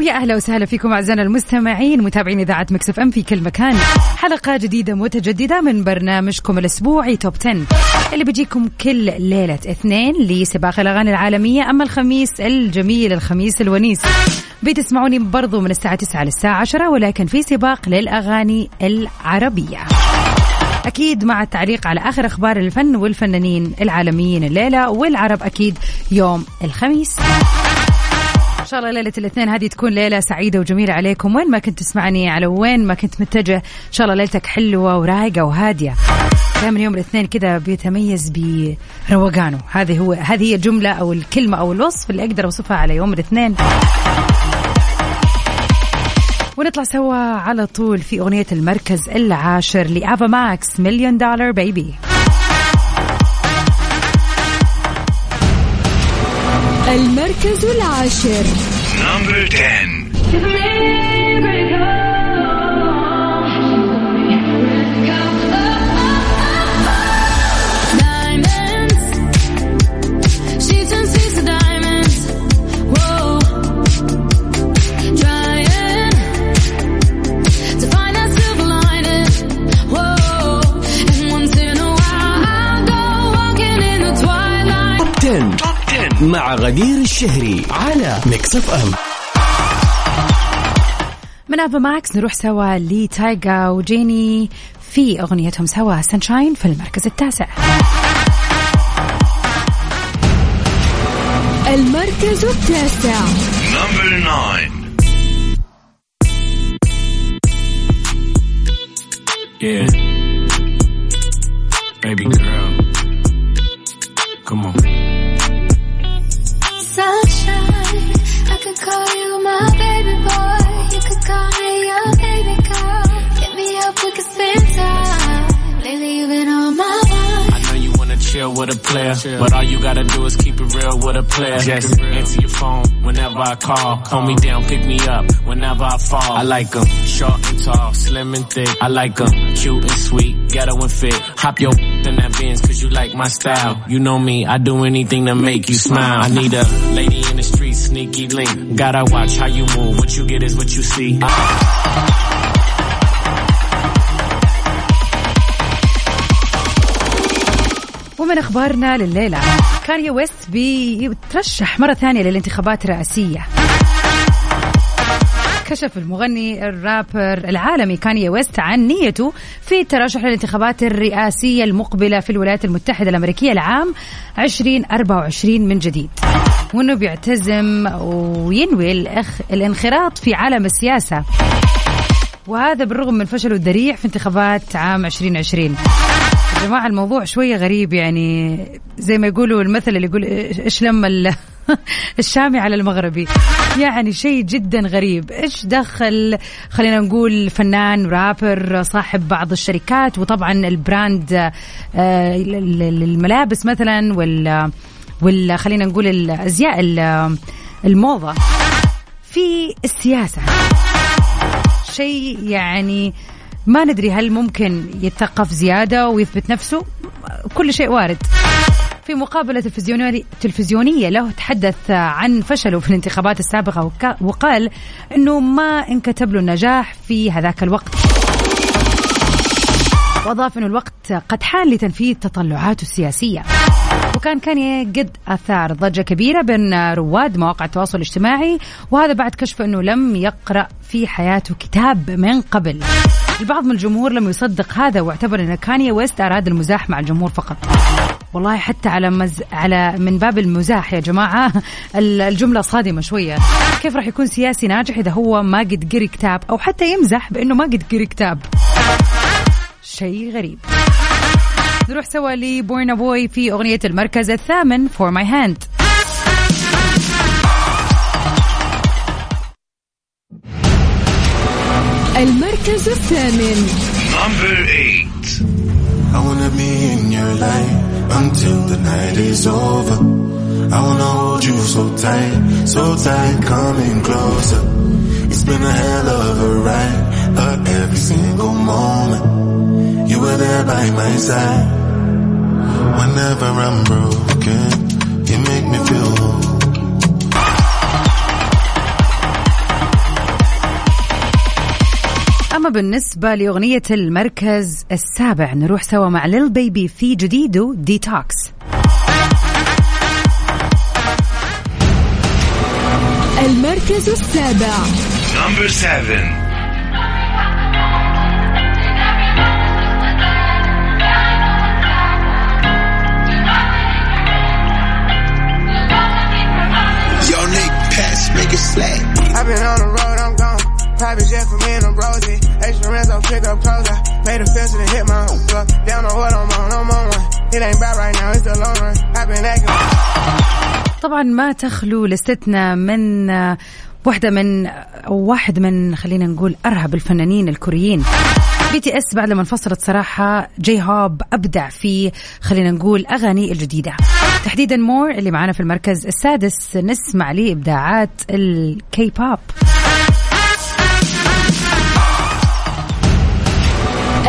ويا أهلا وسهلا فيكم أعزائنا المستمعين متابعين إذاعة Mix FM في كل مكان. حلقة جديدة متجددة من برنامجكم الأسبوعي Top 10 اللي بيجيكم كل ليلة اثنين لسباق الأغاني العالمية أما الخميس الجميل الخميس الونيس. بتسمعوني برضو من الساعة 9 للساعة 10 ولكن في سباق للأغاني العربية. أكيد مع التعليق على آخر أخبار الفن والفنانين العالميين الليلة والعرب أكيد يوم الخميس. شاء الله ليلة الاثنين هذه تكون ليلة سعيدة وجميلة عليكم. وين ما كنت تسمعني على وين ما كنت متجه إن شاء الله ليلتك حلوة ورايقة وهادية. دائما يوم الاثنين كذا بيتميز بروقانه. هذه هو هذه هي الجملة أو الكلمة أو الوصف اللي أقدر أوصفها على يوم الاثنين. ونطلع سوا على طول في أغنية المركز العاشر لأفا ماكس مليون دولار بيبي. المركز العاشر. Number 10 مع غدير الشهري على Mix FM من Ava Max نروح سوا لتايجا وجيني في أغنيتهم سوا Sunshine في المركز التاسع المركز التاسع number 9 Yeah. Baby girl. With a player, but all you gotta do is keep it real with a player. Just answer your phone whenever I call. Call me down, pick me up whenever I fall. I like them short and tall, slim and thick. I like them cute and sweet, ghetto and fit. Hop your in that Benz cause you like my style. You know me, I do anything to make you smile. I need a lady in the street, sneaky link. Gotta watch how you move. What you get is what you see. ومن أخبارنا لليلة. كانيا ويست بيترشح مرة ثانية للانتخابات الرئاسية. كشف المغني الرابر العالمي كانيا ويست عن نيته في الترشح للانتخابات الرئاسية المقبلة في الولايات المتحدة الأمريكية العام 2024 من جديد. وأنه بيعتزم وينوي الأخ الانخراط في عالم السياسة. وهذا بالرغم من فشله الذريع في انتخابات عام 2020 يا جماعة الموضوع شوية غريب يعني. زي ما يقولوا المثل اللي يقول إيش لما الشامي على المغربي؟ يعني شيء جدا غريب. إيش دخل؟ خلينا نقول فنان رابر صاحب بعض الشركات وطبعا البراند آه، الملابس مثلا ولا ولا خلينا نقول الازياء الموضة. في السياسة. شيء يعني ما ندري هل ممكن يتثقف زيادة ويثبت نفسه. كل شيء وارد. في مقابلة تلفزيونية, له تحدث عن فشله في الانتخابات السابقة وقال أنه ما انكتب له النجاح في هذاك الوقت. وأضاف أنه الوقت قد حان لتنفيذ تطلعاته السياسية. وكان كان قد أثار ضجة كبيرة بين رواد مواقع التواصل الاجتماعي وهذا بعد كشف أنه لم يقرأ في حياته كتاب من قبل. البعض من الجمهور لم يصدق هذا واعتبر أن كانيا ويست أراد المزاح مع الجمهور فقط. والله حتى على مز... على من باب المزاح يا جماعة الجملة صادمة شوية. كيف راح يكون سياسي ناجح إذا هو ما قد قري كتاب أو حتى يمزح بأنه ما قد قري كتاب؟ شيء غريب. نروح سوا لبورنا بوي في أغنية المركز الثامن For My Hand المركز الثامن Number 8 I wanna be in your life until the night is over. I wanna hold you so tight, so tight, coming closer. It's been a hell of a ride, but every single moment you were there by my side. Whenever I'm broken, you make me feel بالنسبة لأغنية المركز السابع نروح سوا مع ليل بيبي في جديدو ديتوكس المركز السابع نمبر 7 I've been on the road, I'm gone. Private jet for me and I'm rosy. Extra rents, I'll pick up clothes. I made a fence and hit my hook up. Down on what I'm on, I'm on one. It ain't bad right now, it's the long run. I've been acting. طبعا ما تخلو لستنا من آه، واحدة من أو واحد من خلينا نقول أرهب الفنانين الكوريين BTS بعد لما انفصلت صراحة J-Hope أبدع في خلينا نقول أغاني الجديدة تحديدا More اللي معانا في المركز السادس نسمع ليه إبداعات الكي بوب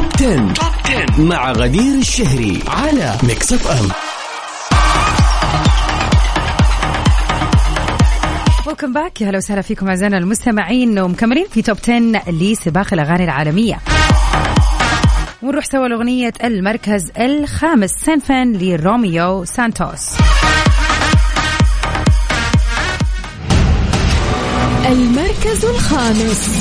Top 10. Top 10 مع غدير الشهري على ميكس اف ام ويلكم باك يا هلا وسهلا فيكم أعزائنا المستمعين ومكملين في Top 10 لسباق الأغاني العالمية. ونروح سوا لأغنية المركز الخامس سانفان لروميو سانتوس. المركز الخامس.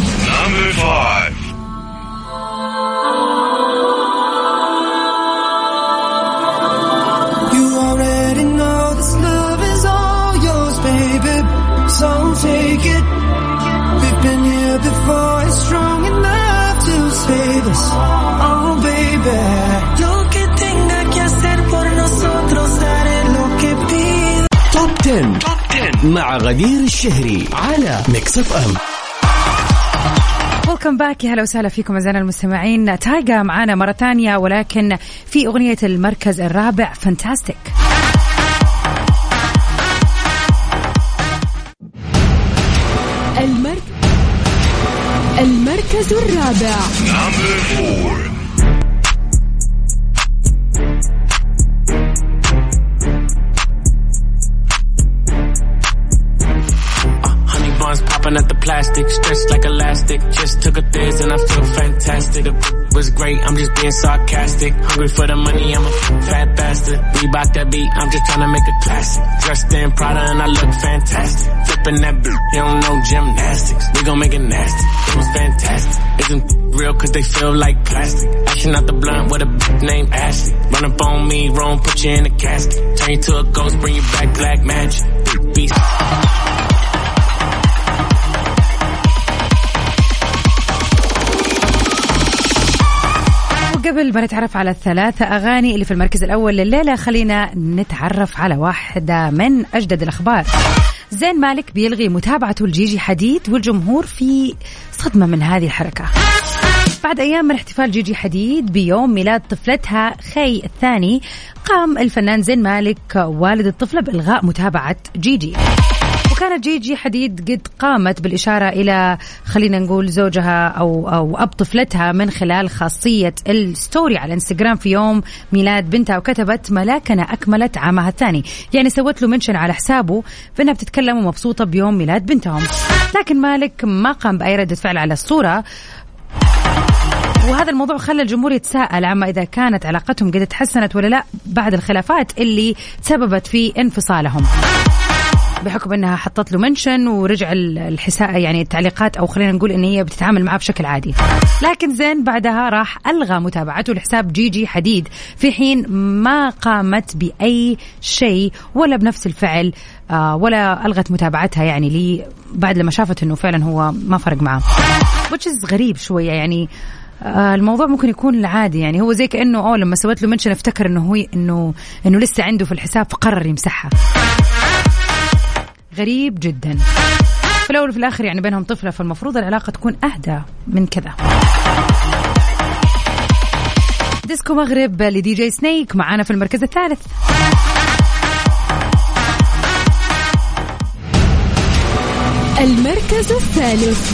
Us. Oh, baby. Lo que tenga que hacer por nosotros, haré lo que pidas. Top 10. Top 10 مع غدير الشهري على ميكس اف ام ويلكم باك يا هلا وسهلا فيكم أعزائنا المستمعين تايجا معانا مرة ثانية ولكن في أغنية المركز الرابع Fantastic المركز الرابع plastic, stretched like elastic. Just took a thiz and I feel fantastic. The was great, I'm just being sarcastic. Hungry for the money, I'm a fat bastard. Reebok that beat, I'm just trying to make a classic. Dressed in Prada and I look fantastic. Flipping that beat, you don't know gymnastics. We gon' make it nasty. It was fantastic. Isn't real cause they feel like plastic. Ashing out the blunt with a bitch named Ashley. Run up on me, wrong, put you in a casket. Turn you to a ghost, bring you back black magic. Beast. وقبل ما نتعرف على الثلاثة أغاني اللي في المركز الأول لليلة خلينا نتعرف على واحدة من أجدد الأخبار. زين مالك بيلغي متابعته لجيجي حديد والجمهور في صدمة من هذه الحركة. بعد أيام من احتفال جيجي حديد بيوم ميلاد طفلتها خي الثاني قام الفنان زين مالك والد الطفلة بإلغاء متابعة جيجي. وكانت جيجي حديد قد قامت بالإشارة إلى خلينا نقول زوجها أو أو أب طفلتها من خلال خاصية الستوري على الانستغرام في يوم ميلاد بنتها وكتبت ملاكنا أكملت عامها الثاني. يعني سوت له منشن على حسابه فإنها بتتكلم ومبسوطة بيوم ميلاد بنتهم. لكن مالك ما قام بأي ردة فعل على الصورة. وهذا الموضوع خلى الجمهور يتساءل عما إذا كانت علاقتهم قد تحسنت ولا لا بعد الخلافات اللي تسببت في انفصالهم. بحكم إنها حطت له منشن ورجع ال- الحساء يعني التعليقات أو خلينا نقول إن هي بتتعامل معاه بشكل عادي. لكن زين بعدها راح ألغى متابعته لحساب جيجي حديد. في حين ما قامت بأي شيء ولا بنفس الفعل آه، ولا ألغت متابعتها يعني لي بعد لما شافت إنه فعلا هو ما فرق معاه is غريب شوية يعني آه، الموضوع ممكن يكون عادي يعني هو زي كأنه أوه لما سويت له منشن افتكر إنه هو إنه إنه لسه عنده في الحساب فقرر يمسحها. غريب جدا. في الأول وفي الآخر يعني بينهم طفلة فالمفروض العلاقة تكون أهدى من كذا. Disco Maghreb ل DJ Snake معانا في المركز الثالث. المركز الثالث.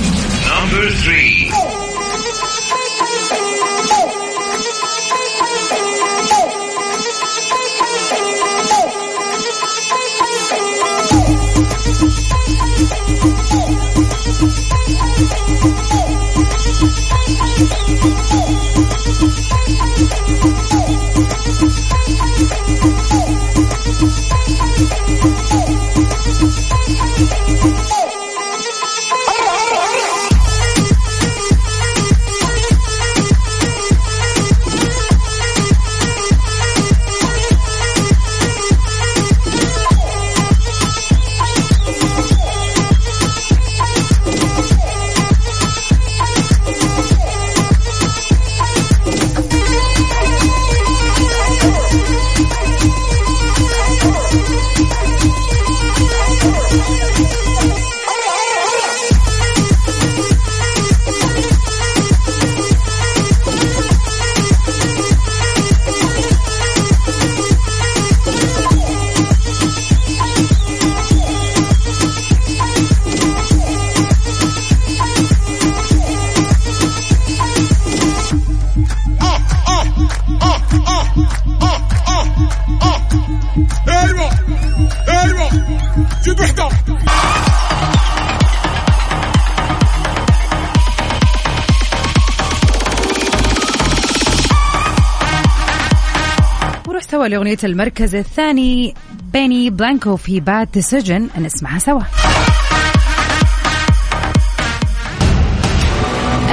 سوا لأغنية المركز الثاني بيني بلانكو في باد ديسيجن نسمعها سوا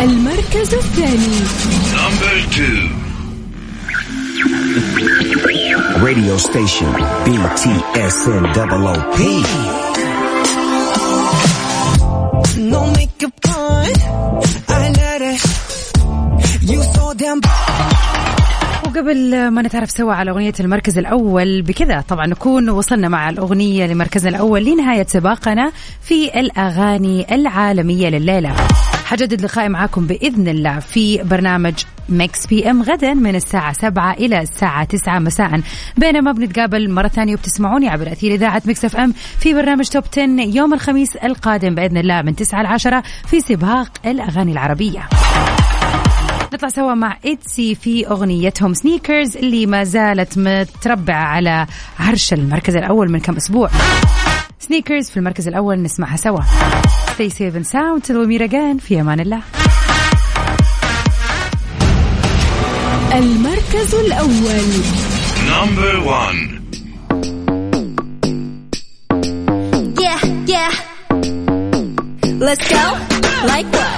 المركز الثاني Number two. Radio station BTSN double OP. No makeup on, I let it. You so damn وقبل ما نتعرف سوا على أغنية المركز الأول بكذا طبعا نكون وصلنا مع الأغنية لمركزنا الأول لنهاية سباقنا في الأغاني العالمية لليلة. حجدد لقائي معاكم بإذن الله في برنامج Mix PM غدا من الساعة 7 إلى الساعة 9 مساء. بينما بنتقابل مرة ثانية وبتسمعوني عبر أثير إذاعة Mix FM في برنامج Top 10 يوم الخميس القادم بإذن الله من 9 ل 10 في سباق الأغاني العربية. نطلع سوا مع ITZY في أغنيتهم Sneakers اللي ما زالت متربعة على عرش المركز الأول من كم أسبوع Sneakers في المركز الأول نسمعها سوا Stay safe and sound till we meet again في أمان الله المركز الأول Number one. Yeah, yeah. Let's go. Like what?